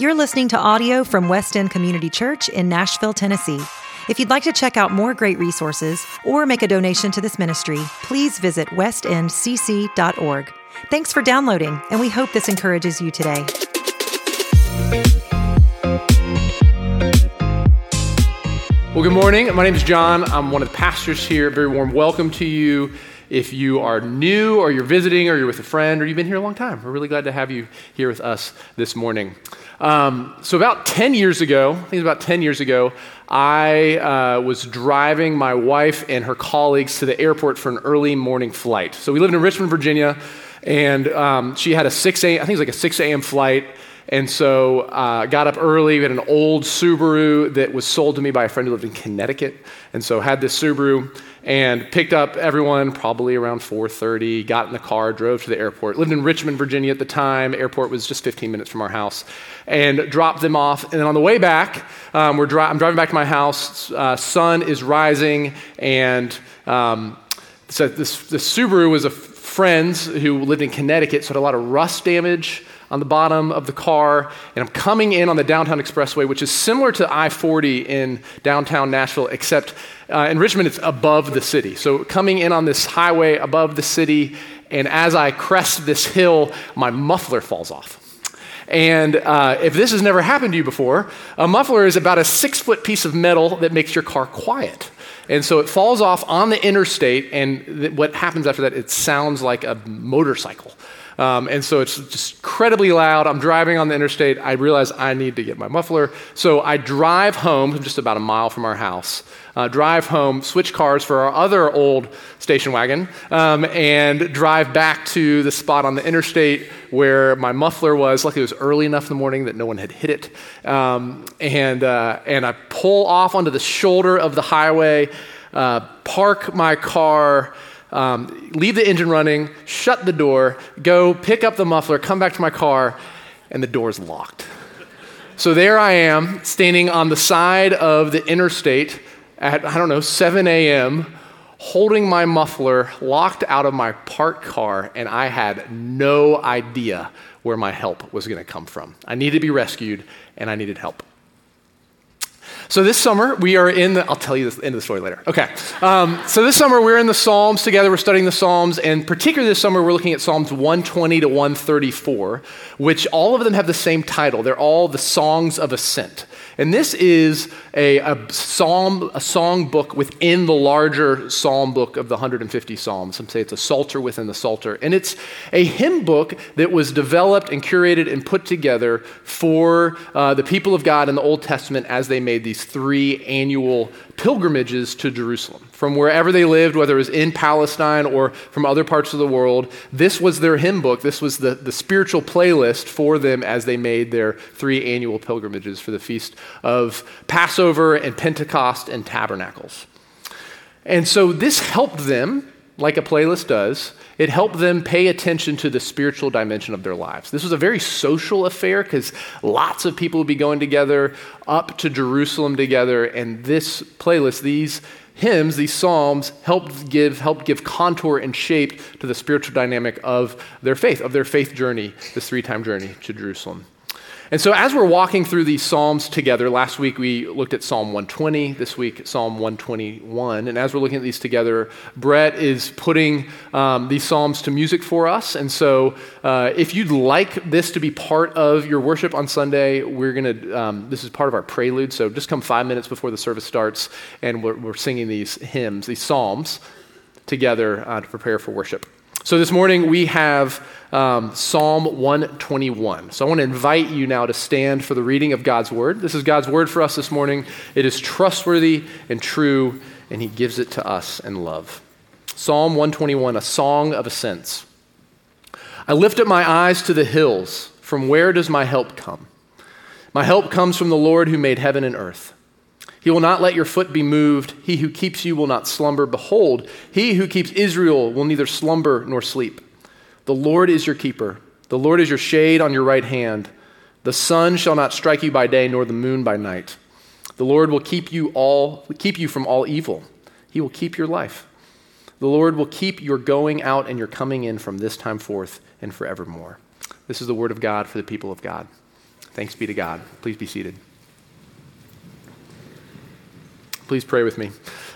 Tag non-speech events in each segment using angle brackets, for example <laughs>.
You're listening to audio from West End Community Church in Nashville, Tennessee. If you'd like to check out more great resources or make a donation to this ministry, please visit westendcc.org. Thanks for downloading, and we hope this encourages you today. Well, good morning. My name is John. I'm one of the pastors here. Very warm welcome to you. If you are new or you're visiting or you're with a friend or you've been here a long time, we're really glad to have you here with us this morning. Um, so, about 10 years ago, I think it was about 10 years ago, I uh, was driving my wife and her colleagues to the airport for an early morning flight. So, we lived in Richmond, Virginia, and um, she had a 6 a.m., I think it was like a 6 a.m. flight. And so I uh, got up early. We had an old Subaru that was sold to me by a friend who lived in Connecticut. And so had this Subaru and picked up everyone probably around 4.30, got in the car, drove to the airport. Lived in Richmond, Virginia at the time. Airport was just 15 minutes from our house. And dropped them off. And then on the way back, um, we're dri- I'm driving back to my house. Uh, sun is rising. And um, so this, this Subaru was a friend's who lived in Connecticut, so had a lot of rust damage on the bottom of the car, and I'm coming in on the downtown expressway, which is similar to I 40 in downtown Nashville, except uh, in Richmond it's above the city. So coming in on this highway above the city, and as I crest this hill, my muffler falls off. And uh, if this has never happened to you before, a muffler is about a six foot piece of metal that makes your car quiet. And so it falls off on the interstate, and th- what happens after that, it sounds like a motorcycle. Um, and so it's just incredibly loud. I'm driving on the interstate. I realize I need to get my muffler. So I drive home, just about a mile from our house, uh, drive home, switch cars for our other old station wagon, um, and drive back to the spot on the interstate where my muffler was. Luckily, it was early enough in the morning that no one had hit it. Um, and, uh, and I pull off onto the shoulder of the highway, uh, park my car um, leave the engine running, shut the door, go pick up the muffler, come back to my car, and the door's locked. So there I am, standing on the side of the interstate at, I don't know, 7 a.m., holding my muffler locked out of my parked car, and I had no idea where my help was going to come from. I needed to be rescued, and I needed help. So this summer, we are in the, I'll tell you the end of the story later. Okay. Um, so this summer, we're in the Psalms together. We're studying the Psalms. And particularly this summer, we're looking at Psalms 120 to 134, which all of them have the same title. They're all the Songs of Ascent. And this is a, a psalm, a song book within the larger psalm book of the 150 psalms. Some say it's a psalter within the psalter. And it's a hymn book that was developed and curated and put together for uh, the people of God in the Old Testament as they made these three annual pilgrimages to Jerusalem. From wherever they lived, whether it was in Palestine or from other parts of the world, this was their hymn book. This was the, the spiritual playlist for them as they made their three annual pilgrimages for the feast of Passover and Pentecost and Tabernacles. And so this helped them, like a playlist does, it helped them pay attention to the spiritual dimension of their lives. This was a very social affair because lots of people would be going together up to Jerusalem together, and this playlist, these hymns, these psalms, helped give, helped give contour and shape to the spiritual dynamic of their faith, of their faith journey, this three time journey to Jerusalem. And so, as we're walking through these Psalms together, last week we looked at Psalm 120, this week Psalm 121. And as we're looking at these together, Brett is putting um, these Psalms to music for us. And so, uh, if you'd like this to be part of your worship on Sunday, we're going to, um, this is part of our prelude. So, just come five minutes before the service starts, and we're, we're singing these hymns, these Psalms together uh, to prepare for worship. So this morning we have um, Psalm 121. So I want to invite you now to stand for the reading of God's word. This is God's word for us this morning. It is trustworthy and true, and He gives it to us in love. Psalm 121, a song of ascents. I lift up my eyes to the hills. From where does my help come? My help comes from the Lord who made heaven and earth. He will not let your foot be moved. He who keeps you will not slumber. Behold, he who keeps Israel will neither slumber nor sleep. The Lord is your keeper. The Lord is your shade on your right hand. The sun shall not strike you by day, nor the moon by night. The Lord will keep you all keep you from all evil. He will keep your life. The Lord will keep your going out and your coming in from this time forth and forevermore. This is the word of God for the people of God. Thanks be to God. Please be seated. Please pray with me.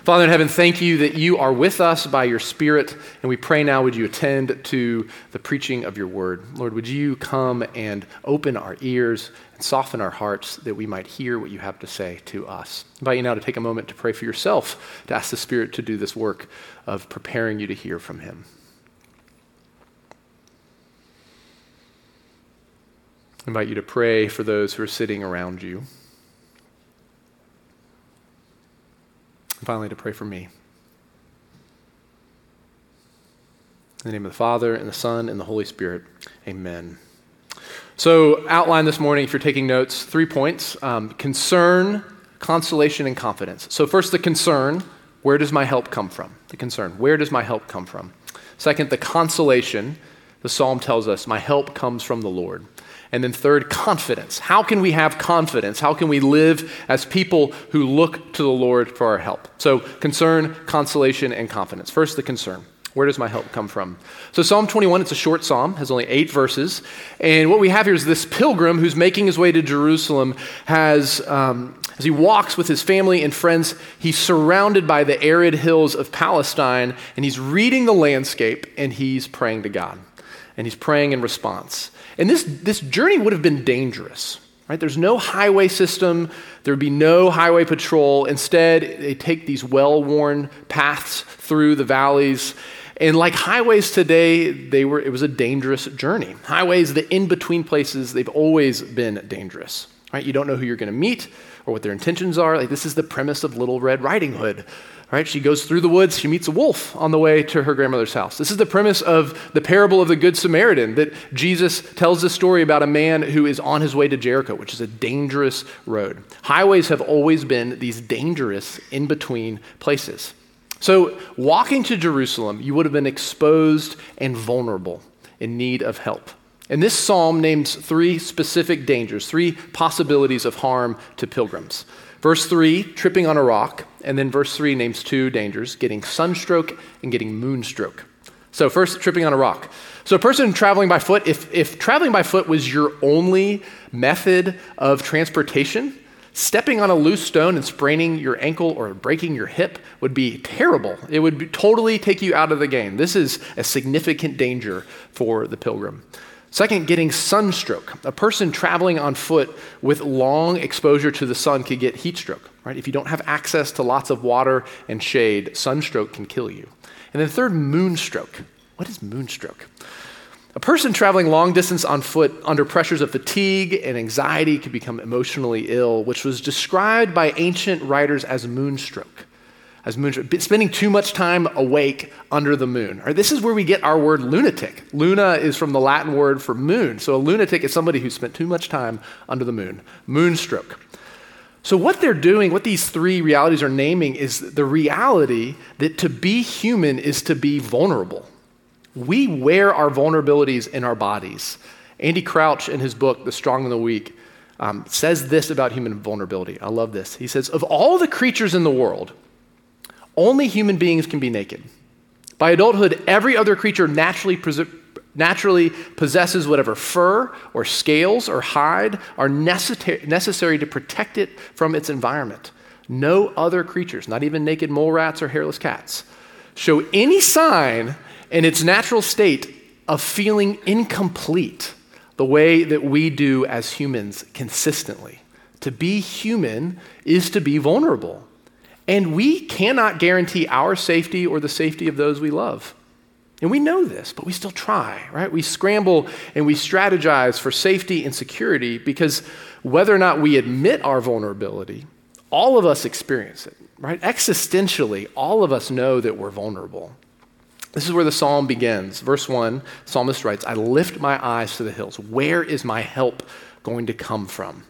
Father in heaven, thank you that you are with us by your Spirit, and we pray now, would you attend to the preaching of your word? Lord, would you come and open our ears and soften our hearts that we might hear what you have to say to us? I invite you now to take a moment to pray for yourself, to ask the Spirit to do this work of preparing you to hear from him. I invite you to pray for those who are sitting around you. And finally, to pray for me. In the name of the Father, and the Son, and the Holy Spirit, amen. So, outline this morning, if you're taking notes, three points um, concern, consolation, and confidence. So, first, the concern where does my help come from? The concern where does my help come from? Second, the consolation. The psalm tells us, My help comes from the Lord. And then, third, confidence. How can we have confidence? How can we live as people who look to the Lord for our help? So, concern, consolation, and confidence. First, the concern. Where does my help come from? So, Psalm 21, it's a short psalm, has only eight verses. And what we have here is this pilgrim who's making his way to Jerusalem, has, um, as he walks with his family and friends, he's surrounded by the arid hills of Palestine, and he's reading the landscape and he's praying to God. And he's praying in response. And this, this journey would have been dangerous. Right? There's no highway system, there would be no highway patrol. Instead, they take these well worn paths through the valleys. And like highways today, they were, it was a dangerous journey. Highways, the in between places, they've always been dangerous. Right? You don't know who you're going to meet or what their intentions are. Like, this is the premise of Little Red Riding Hood. Right? She goes through the woods, she meets a wolf on the way to her grandmother's house. This is the premise of the parable of the Good Samaritan that Jesus tells the story about a man who is on his way to Jericho, which is a dangerous road. Highways have always been these dangerous in between places. So, walking to Jerusalem, you would have been exposed and vulnerable in need of help. And this psalm names three specific dangers, three possibilities of harm to pilgrims. Verse 3, tripping on a rock. And then verse 3 names two dangers getting sunstroke and getting moonstroke. So, first, tripping on a rock. So, a person traveling by foot, if, if traveling by foot was your only method of transportation, stepping on a loose stone and spraining your ankle or breaking your hip would be terrible. It would be, totally take you out of the game. This is a significant danger for the pilgrim. Second, getting sunstroke. A person traveling on foot with long exposure to the sun could get heat stroke, right? If you don't have access to lots of water and shade, sunstroke can kill you. And then third, moonstroke. What is moonstroke? A person traveling long distance on foot under pressures of fatigue and anxiety could become emotionally ill, which was described by ancient writers as moonstroke as moon, spending too much time awake under the moon. Right? This is where we get our word lunatic. Luna is from the Latin word for moon. So a lunatic is somebody who spent too much time under the moon. Moonstroke. So what they're doing, what these three realities are naming, is the reality that to be human is to be vulnerable. We wear our vulnerabilities in our bodies. Andy Crouch, in his book, The Strong and the Weak, um, says this about human vulnerability. I love this. He says, Of all the creatures in the world, only human beings can be naked. By adulthood, every other creature naturally, naturally possesses whatever fur or scales or hide are necessary to protect it from its environment. No other creatures, not even naked mole rats or hairless cats, show any sign in its natural state of feeling incomplete the way that we do as humans consistently. To be human is to be vulnerable. And we cannot guarantee our safety or the safety of those we love. And we know this, but we still try, right? We scramble and we strategize for safety and security because whether or not we admit our vulnerability, all of us experience it, right? Existentially, all of us know that we're vulnerable. This is where the psalm begins. Verse 1, psalmist writes, I lift my eyes to the hills. Where is my help going to come from?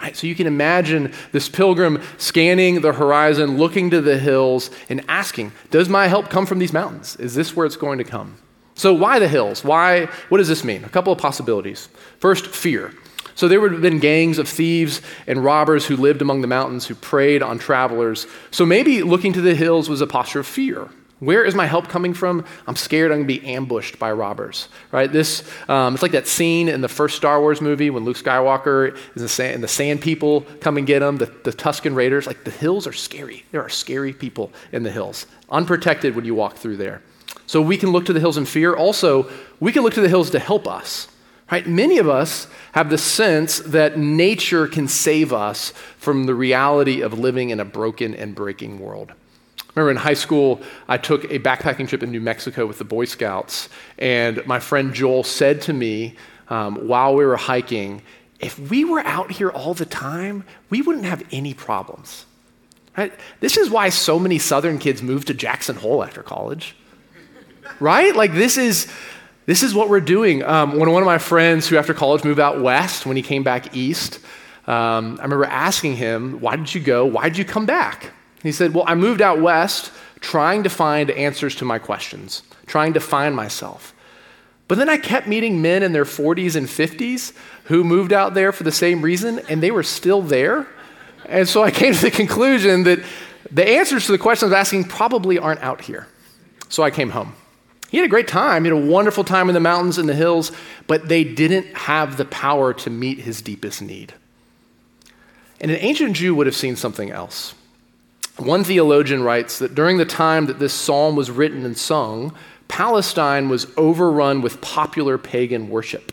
Right? So you can imagine this pilgrim scanning the horizon, looking to the hills, and asking, Does my help come from these mountains? Is this where it's going to come? So, why the hills? Why? What does this mean? A couple of possibilities. First, fear. So, there would have been gangs of thieves and robbers who lived among the mountains who preyed on travelers. So, maybe looking to the hills was a posture of fear. Where is my help coming from? I'm scared I'm going to be ambushed by robbers, right? This, um, it's like that scene in the first Star Wars movie when Luke Skywalker is the sand, and the sand people come and get him, the, the Tusken Raiders. Like the hills are scary. There are scary people in the hills, unprotected when you walk through there. So we can look to the hills in fear. Also, we can look to the hills to help us, right? Many of us have the sense that nature can save us from the reality of living in a broken and breaking world remember in high school, I took a backpacking trip in New Mexico with the Boy Scouts, and my friend Joel said to me um, while we were hiking, if we were out here all the time, we wouldn't have any problems. Right? This is why so many Southern kids move to Jackson Hole after college. Right? Like this is this is what we're doing. Um, when one of my friends who after college moved out west, when he came back east, um, I remember asking him, "Why did you go? Why did you come back?" He said, Well, I moved out west trying to find answers to my questions, trying to find myself. But then I kept meeting men in their 40s and 50s who moved out there for the same reason, and they were still there. And so I <laughs> came to the conclusion that the answers to the questions I was asking probably aren't out here. So I came home. He had a great time. He had a wonderful time in the mountains and the hills, but they didn't have the power to meet his deepest need. And an ancient Jew would have seen something else. One theologian writes that during the time that this psalm was written and sung, Palestine was overrun with popular pagan worship.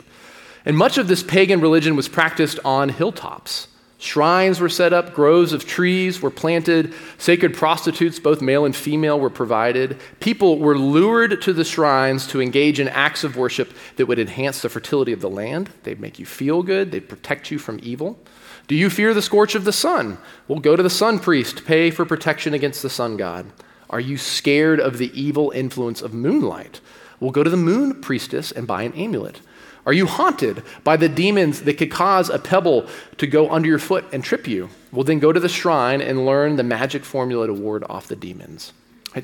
And much of this pagan religion was practiced on hilltops. Shrines were set up, groves of trees were planted, sacred prostitutes, both male and female, were provided. People were lured to the shrines to engage in acts of worship that would enhance the fertility of the land. They'd make you feel good, they'd protect you from evil. Do you fear the scorch of the sun? Well, go to the sun priest, pay for protection against the sun god. Are you scared of the evil influence of moonlight? Well, go to the moon priestess and buy an amulet. Are you haunted by the demons that could cause a pebble to go under your foot and trip you? Well, then go to the shrine and learn the magic formula to ward off the demons.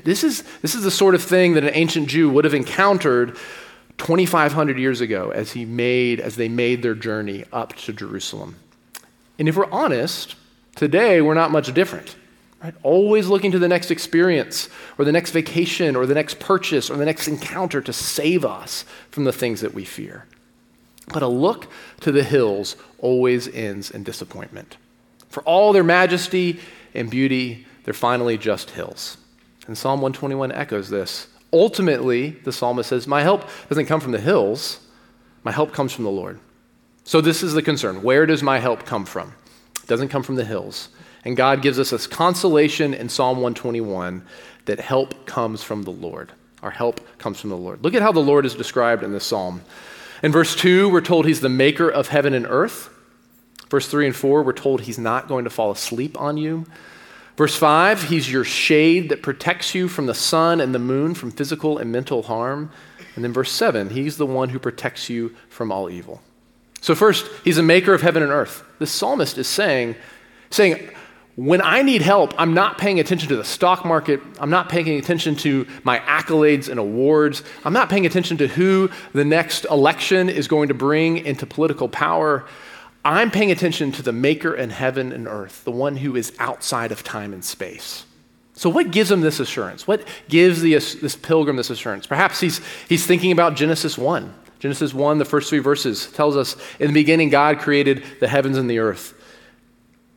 This is, this is the sort of thing that an ancient Jew would have encountered 2,500 years ago as, he made, as they made their journey up to Jerusalem. And if we're honest, today we're not much different. Right? Always looking to the next experience or the next vacation or the next purchase or the next encounter to save us from the things that we fear. But a look to the hills always ends in disappointment. For all their majesty and beauty, they're finally just hills. And Psalm 121 echoes this. Ultimately, the psalmist says, My help doesn't come from the hills, my help comes from the Lord. So, this is the concern. Where does my help come from? It doesn't come from the hills. And God gives us this consolation in Psalm 121 that help comes from the Lord. Our help comes from the Lord. Look at how the Lord is described in this psalm. In verse 2, we're told he's the maker of heaven and earth. Verse 3 and 4, we're told he's not going to fall asleep on you. Verse 5, he's your shade that protects you from the sun and the moon, from physical and mental harm. And then verse 7, he's the one who protects you from all evil. So, first, he's a maker of heaven and earth. The psalmist is saying, saying, when I need help, I'm not paying attention to the stock market. I'm not paying attention to my accolades and awards. I'm not paying attention to who the next election is going to bring into political power. I'm paying attention to the maker in heaven and earth, the one who is outside of time and space. So, what gives him this assurance? What gives the, this pilgrim this assurance? Perhaps he's, he's thinking about Genesis 1. Genesis 1, the first three verses, tells us in the beginning, God created the heavens and the earth.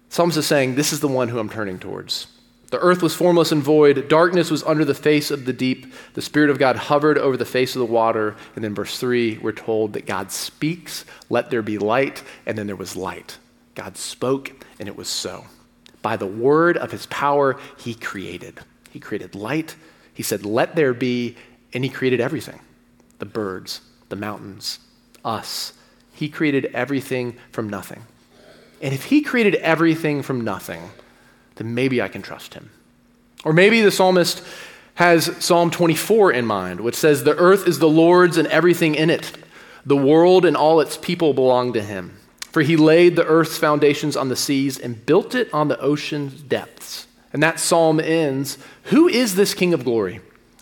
Psalms is saying, This is the one who I'm turning towards. The earth was formless and void. Darkness was under the face of the deep. The Spirit of God hovered over the face of the water. And then, verse 3, we're told that God speaks, Let there be light. And then there was light. God spoke, and it was so. By the word of his power, he created. He created light. He said, Let there be. And he created everything the birds, the mountains, us. He created everything from nothing. And if he created everything from nothing, then maybe I can trust him. Or maybe the psalmist has Psalm 24 in mind, which says, The earth is the Lord's and everything in it. The world and all its people belong to him. For he laid the earth's foundations on the seas and built it on the ocean's depths. And that psalm ends Who is this King of glory?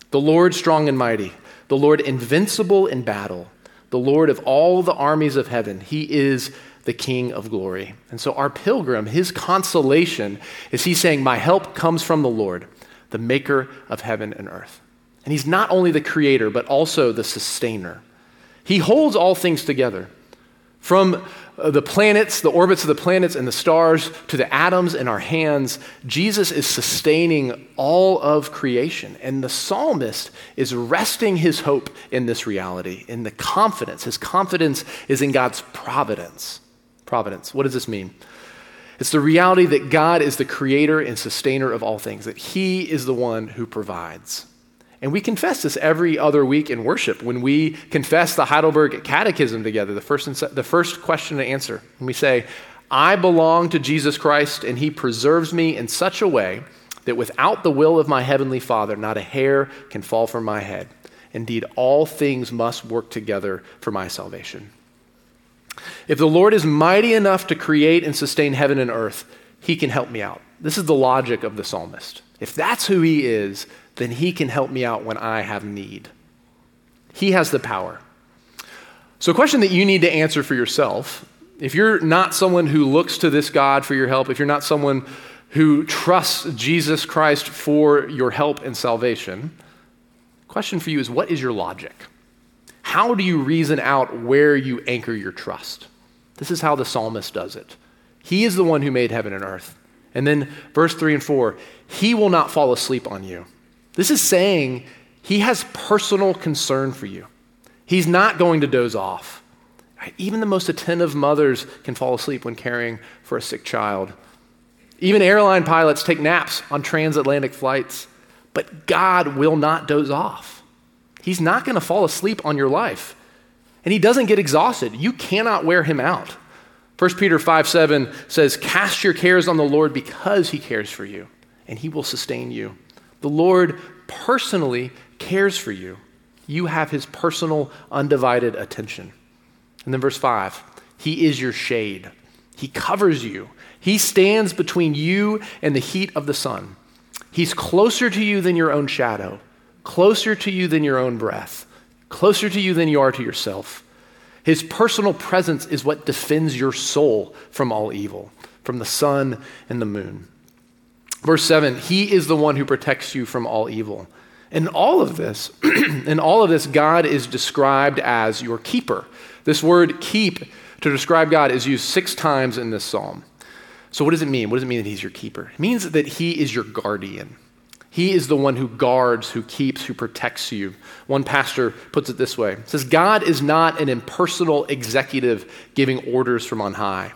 The Lord strong and mighty the Lord invincible in battle, the Lord of all the armies of heaven. He is the King of glory. And so, our pilgrim, his consolation is he's saying, My help comes from the Lord, the maker of heaven and earth. And he's not only the creator, but also the sustainer. He holds all things together. From Uh, the planets, the orbits of the planets and the stars, to the atoms in our hands, Jesus is sustaining all of creation. And the psalmist is resting his hope in this reality, in the confidence. His confidence is in God's providence. Providence. What does this mean? It's the reality that God is the creator and sustainer of all things, that He is the one who provides. And we confess this every other week in worship when we confess the Heidelberg Catechism together, the first, the first question to answer. And we say, I belong to Jesus Christ, and he preserves me in such a way that without the will of my heavenly Father, not a hair can fall from my head. Indeed, all things must work together for my salvation. If the Lord is mighty enough to create and sustain heaven and earth, he can help me out. This is the logic of the psalmist. If that's who he is, then he can help me out when I have need. He has the power. So, a question that you need to answer for yourself if you're not someone who looks to this God for your help, if you're not someone who trusts Jesus Christ for your help and salvation, question for you is what is your logic? How do you reason out where you anchor your trust? This is how the psalmist does it. He is the one who made heaven and earth. And then verse 3 and 4 He will not fall asleep on you. This is saying he has personal concern for you. He's not going to doze off. Even the most attentive mothers can fall asleep when caring for a sick child. Even airline pilots take naps on transatlantic flights. But God will not doze off. He's not going to fall asleep on your life. And he doesn't get exhausted. You cannot wear him out. 1 Peter 5 7 says, Cast your cares on the Lord because he cares for you, and he will sustain you. The Lord personally cares for you. You have his personal, undivided attention. And then verse 5 He is your shade, He covers you, He stands between you and the heat of the sun. He's closer to you than your own shadow, closer to you than your own breath, closer to you than you are to yourself. His personal presence is what defends your soul from all evil, from the sun and the moon. Verse 7 He is the one who protects you from all evil. In all of this, <clears throat> in all of this, God is described as your keeper. This word keep to describe God is used six times in this psalm. So, what does it mean? What does it mean that He's your keeper? It means that He is your guardian. He is the one who guards, who keeps, who protects you. One pastor puts it this way: says, God is not an impersonal executive giving orders from on high.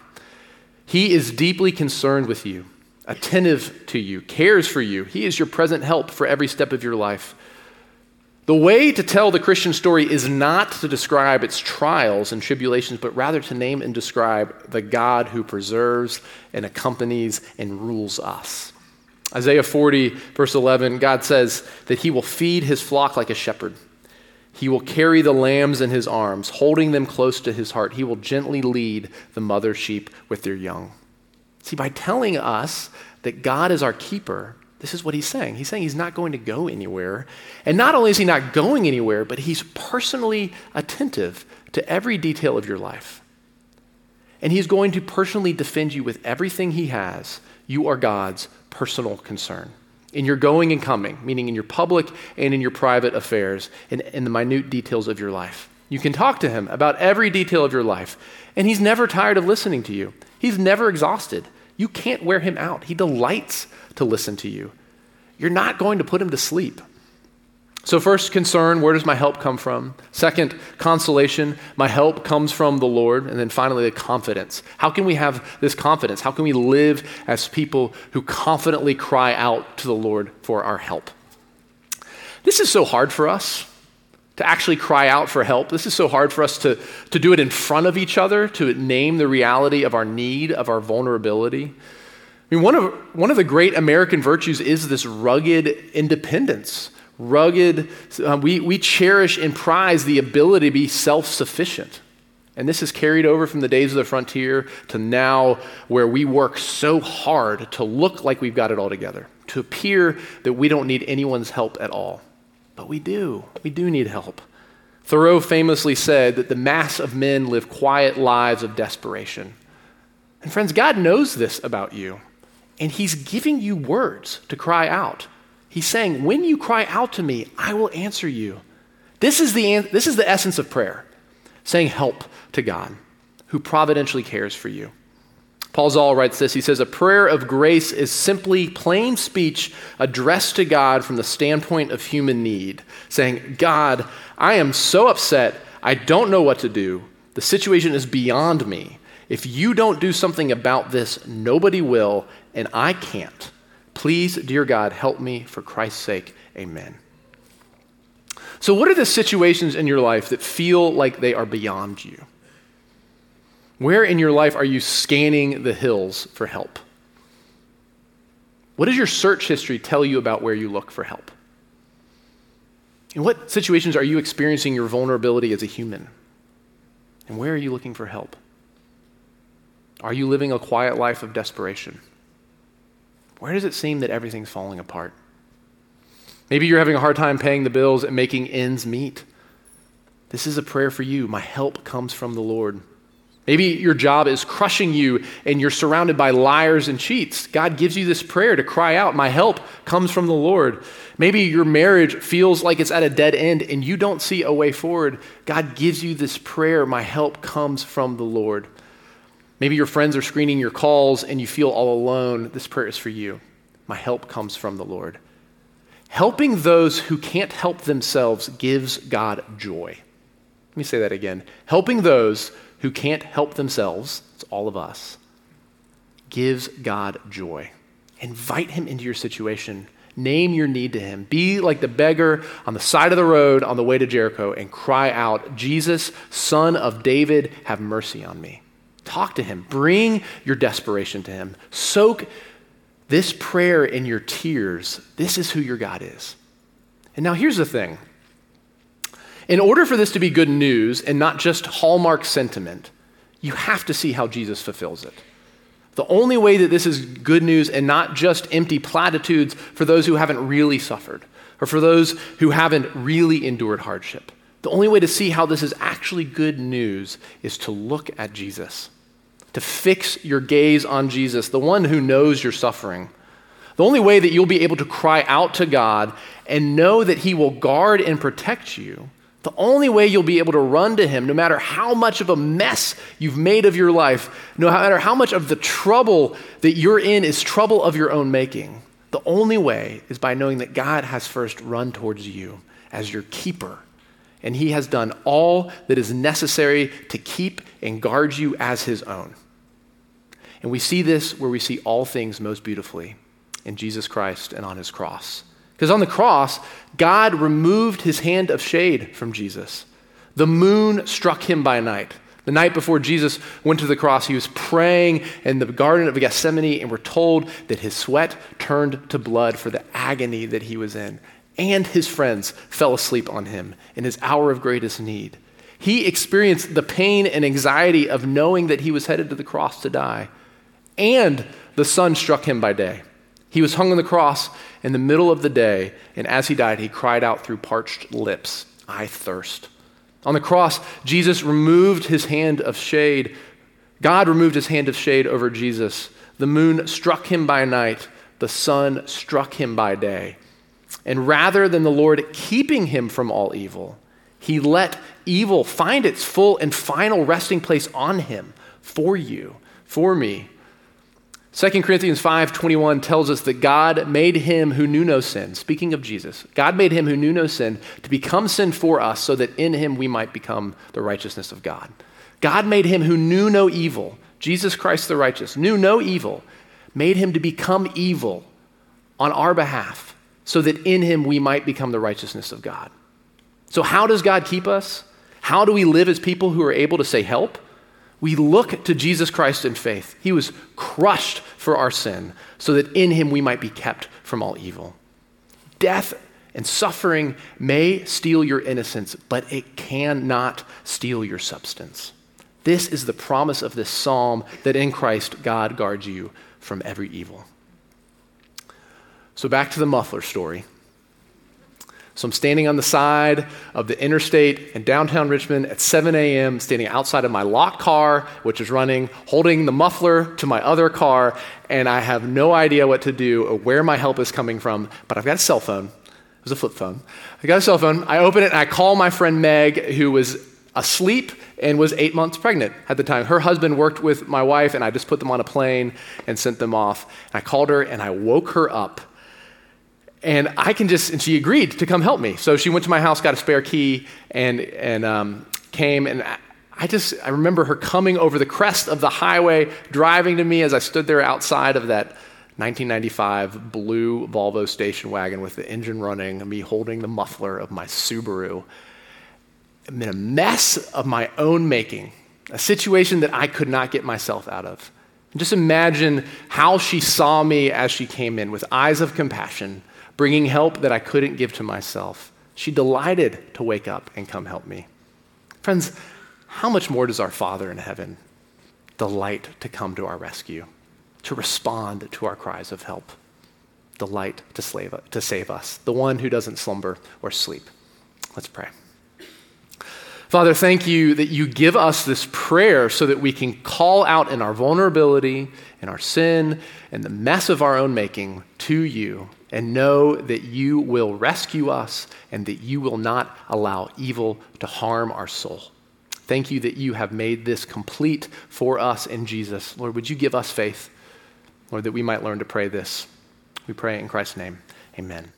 He is deeply concerned with you attentive to you, cares for you. He is your present help for every step of your life. The way to tell the Christian story is not to describe its trials and tribulations, but rather to name and describe the God who preserves and accompanies and rules us. Isaiah 40, verse 11, God says that he will feed his flock like a shepherd. He will carry the lambs in his arms, holding them close to his heart. He will gently lead the mother sheep with their young. See, by telling us that God is our keeper, this is what he's saying. He's saying he's not going to go anywhere. And not only is he not going anywhere, but he's personally attentive to every detail of your life. And he's going to personally defend you with everything he has. You are God's personal concern. In your going and coming, meaning in your public and in your private affairs, and in the minute details of your life. You can talk to him about every detail of your life, and he's never tired of listening to you. He's never exhausted. You can't wear him out. He delights to listen to you. You're not going to put him to sleep. So, first, concern where does my help come from? Second, consolation my help comes from the Lord. And then finally, the confidence. How can we have this confidence? How can we live as people who confidently cry out to the Lord for our help? This is so hard for us to actually cry out for help. This is so hard for us to, to do it in front of each other, to name the reality of our need, of our vulnerability. I mean, one of, one of the great American virtues is this rugged independence. Rugged, uh, we, we cherish and prize the ability to be self sufficient. And this is carried over from the days of the frontier to now, where we work so hard to look like we've got it all together, to appear that we don't need anyone's help at all. But we do. We do need help. Thoreau famously said that the mass of men live quiet lives of desperation. And friends, God knows this about you, and He's giving you words to cry out. He's saying, when you cry out to me, I will answer you. This is the, this is the essence of prayer saying help to God who providentially cares for you. Paul Zahl writes this. He says, A prayer of grace is simply plain speech addressed to God from the standpoint of human need, saying, God, I am so upset, I don't know what to do. The situation is beyond me. If you don't do something about this, nobody will, and I can't. Please, dear God, help me for Christ's sake. Amen. So, what are the situations in your life that feel like they are beyond you? Where in your life are you scanning the hills for help? What does your search history tell you about where you look for help? In what situations are you experiencing your vulnerability as a human? And where are you looking for help? Are you living a quiet life of desperation? Where does it seem that everything's falling apart? Maybe you're having a hard time paying the bills and making ends meet. This is a prayer for you. My help comes from the Lord. Maybe your job is crushing you and you're surrounded by liars and cheats. God gives you this prayer to cry out, My help comes from the Lord. Maybe your marriage feels like it's at a dead end and you don't see a way forward. God gives you this prayer, My help comes from the Lord. Maybe your friends are screening your calls and you feel all alone. This prayer is for you. My help comes from the Lord. Helping those who can't help themselves gives God joy. Let me say that again. Helping those who can't help themselves, it's all of us, gives God joy. Invite him into your situation. Name your need to him. Be like the beggar on the side of the road on the way to Jericho and cry out, Jesus, son of David, have mercy on me. Talk to him. Bring your desperation to him. Soak this prayer in your tears. This is who your God is. And now here's the thing in order for this to be good news and not just hallmark sentiment, you have to see how Jesus fulfills it. The only way that this is good news and not just empty platitudes for those who haven't really suffered or for those who haven't really endured hardship. The only way to see how this is actually good news is to look at Jesus, to fix your gaze on Jesus, the one who knows your suffering. The only way that you'll be able to cry out to God and know that He will guard and protect you the only way you'll be able to run to Him, no matter how much of a mess you've made of your life, no matter how much of the trouble that you're in is trouble of your own making, the only way is by knowing that God has first run towards you as your keeper. And He has done all that is necessary to keep and guard you as His own. And we see this where we see all things most beautifully in Jesus Christ and on His cross. Because on the cross, God removed his hand of shade from Jesus. The moon struck him by night. The night before Jesus went to the cross, he was praying in the Garden of Gethsemane, and we're told that his sweat turned to blood for the agony that he was in. And his friends fell asleep on him in his hour of greatest need. He experienced the pain and anxiety of knowing that he was headed to the cross to die. And the sun struck him by day. He was hung on the cross in the middle of the day, and as he died, he cried out through parched lips, I thirst. On the cross, Jesus removed his hand of shade. God removed his hand of shade over Jesus. The moon struck him by night, the sun struck him by day. And rather than the Lord keeping him from all evil, he let evil find its full and final resting place on him for you, for me, 2 Corinthians 5:21 tells us that God made him who knew no sin, speaking of Jesus. God made him who knew no sin to become sin for us so that in him we might become the righteousness of God. God made him who knew no evil, Jesus Christ the righteous, knew no evil, made him to become evil on our behalf so that in him we might become the righteousness of God. So how does God keep us? How do we live as people who are able to say help? We look to Jesus Christ in faith. He was crushed for our sin so that in him we might be kept from all evil. Death and suffering may steal your innocence, but it cannot steal your substance. This is the promise of this psalm that in Christ God guards you from every evil. So back to the muffler story. So I'm standing on the side of the interstate in downtown Richmond at 7 a.m., standing outside of my locked car, which is running, holding the muffler to my other car, and I have no idea what to do or where my help is coming from, but I've got a cell phone. It was a flip phone. I got a cell phone. I open it and I call my friend Meg, who was asleep and was eight months pregnant at the time. Her husband worked with my wife, and I just put them on a plane and sent them off. And I called her and I woke her up and I can just, and she agreed to come help me. So she went to my house, got a spare key, and, and um, came. And I just, I remember her coming over the crest of the highway, driving to me as I stood there outside of that 1995 blue Volvo station wagon with the engine running, me holding the muffler of my Subaru. I'm in a mess of my own making, a situation that I could not get myself out of. Just imagine how she saw me as she came in with eyes of compassion bringing help that I couldn't give to myself. She delighted to wake up and come help me. Friends, how much more does our Father in heaven delight to come to our rescue, to respond to our cries of help? Delight to, slave, to save us, the one who doesn't slumber or sleep. Let's pray. Father, thank you that you give us this prayer so that we can call out in our vulnerability, in our sin, and the mess of our own making to you and know that you will rescue us and that you will not allow evil to harm our soul. Thank you that you have made this complete for us in Jesus. Lord, would you give us faith, Lord, that we might learn to pray this? We pray in Christ's name. Amen.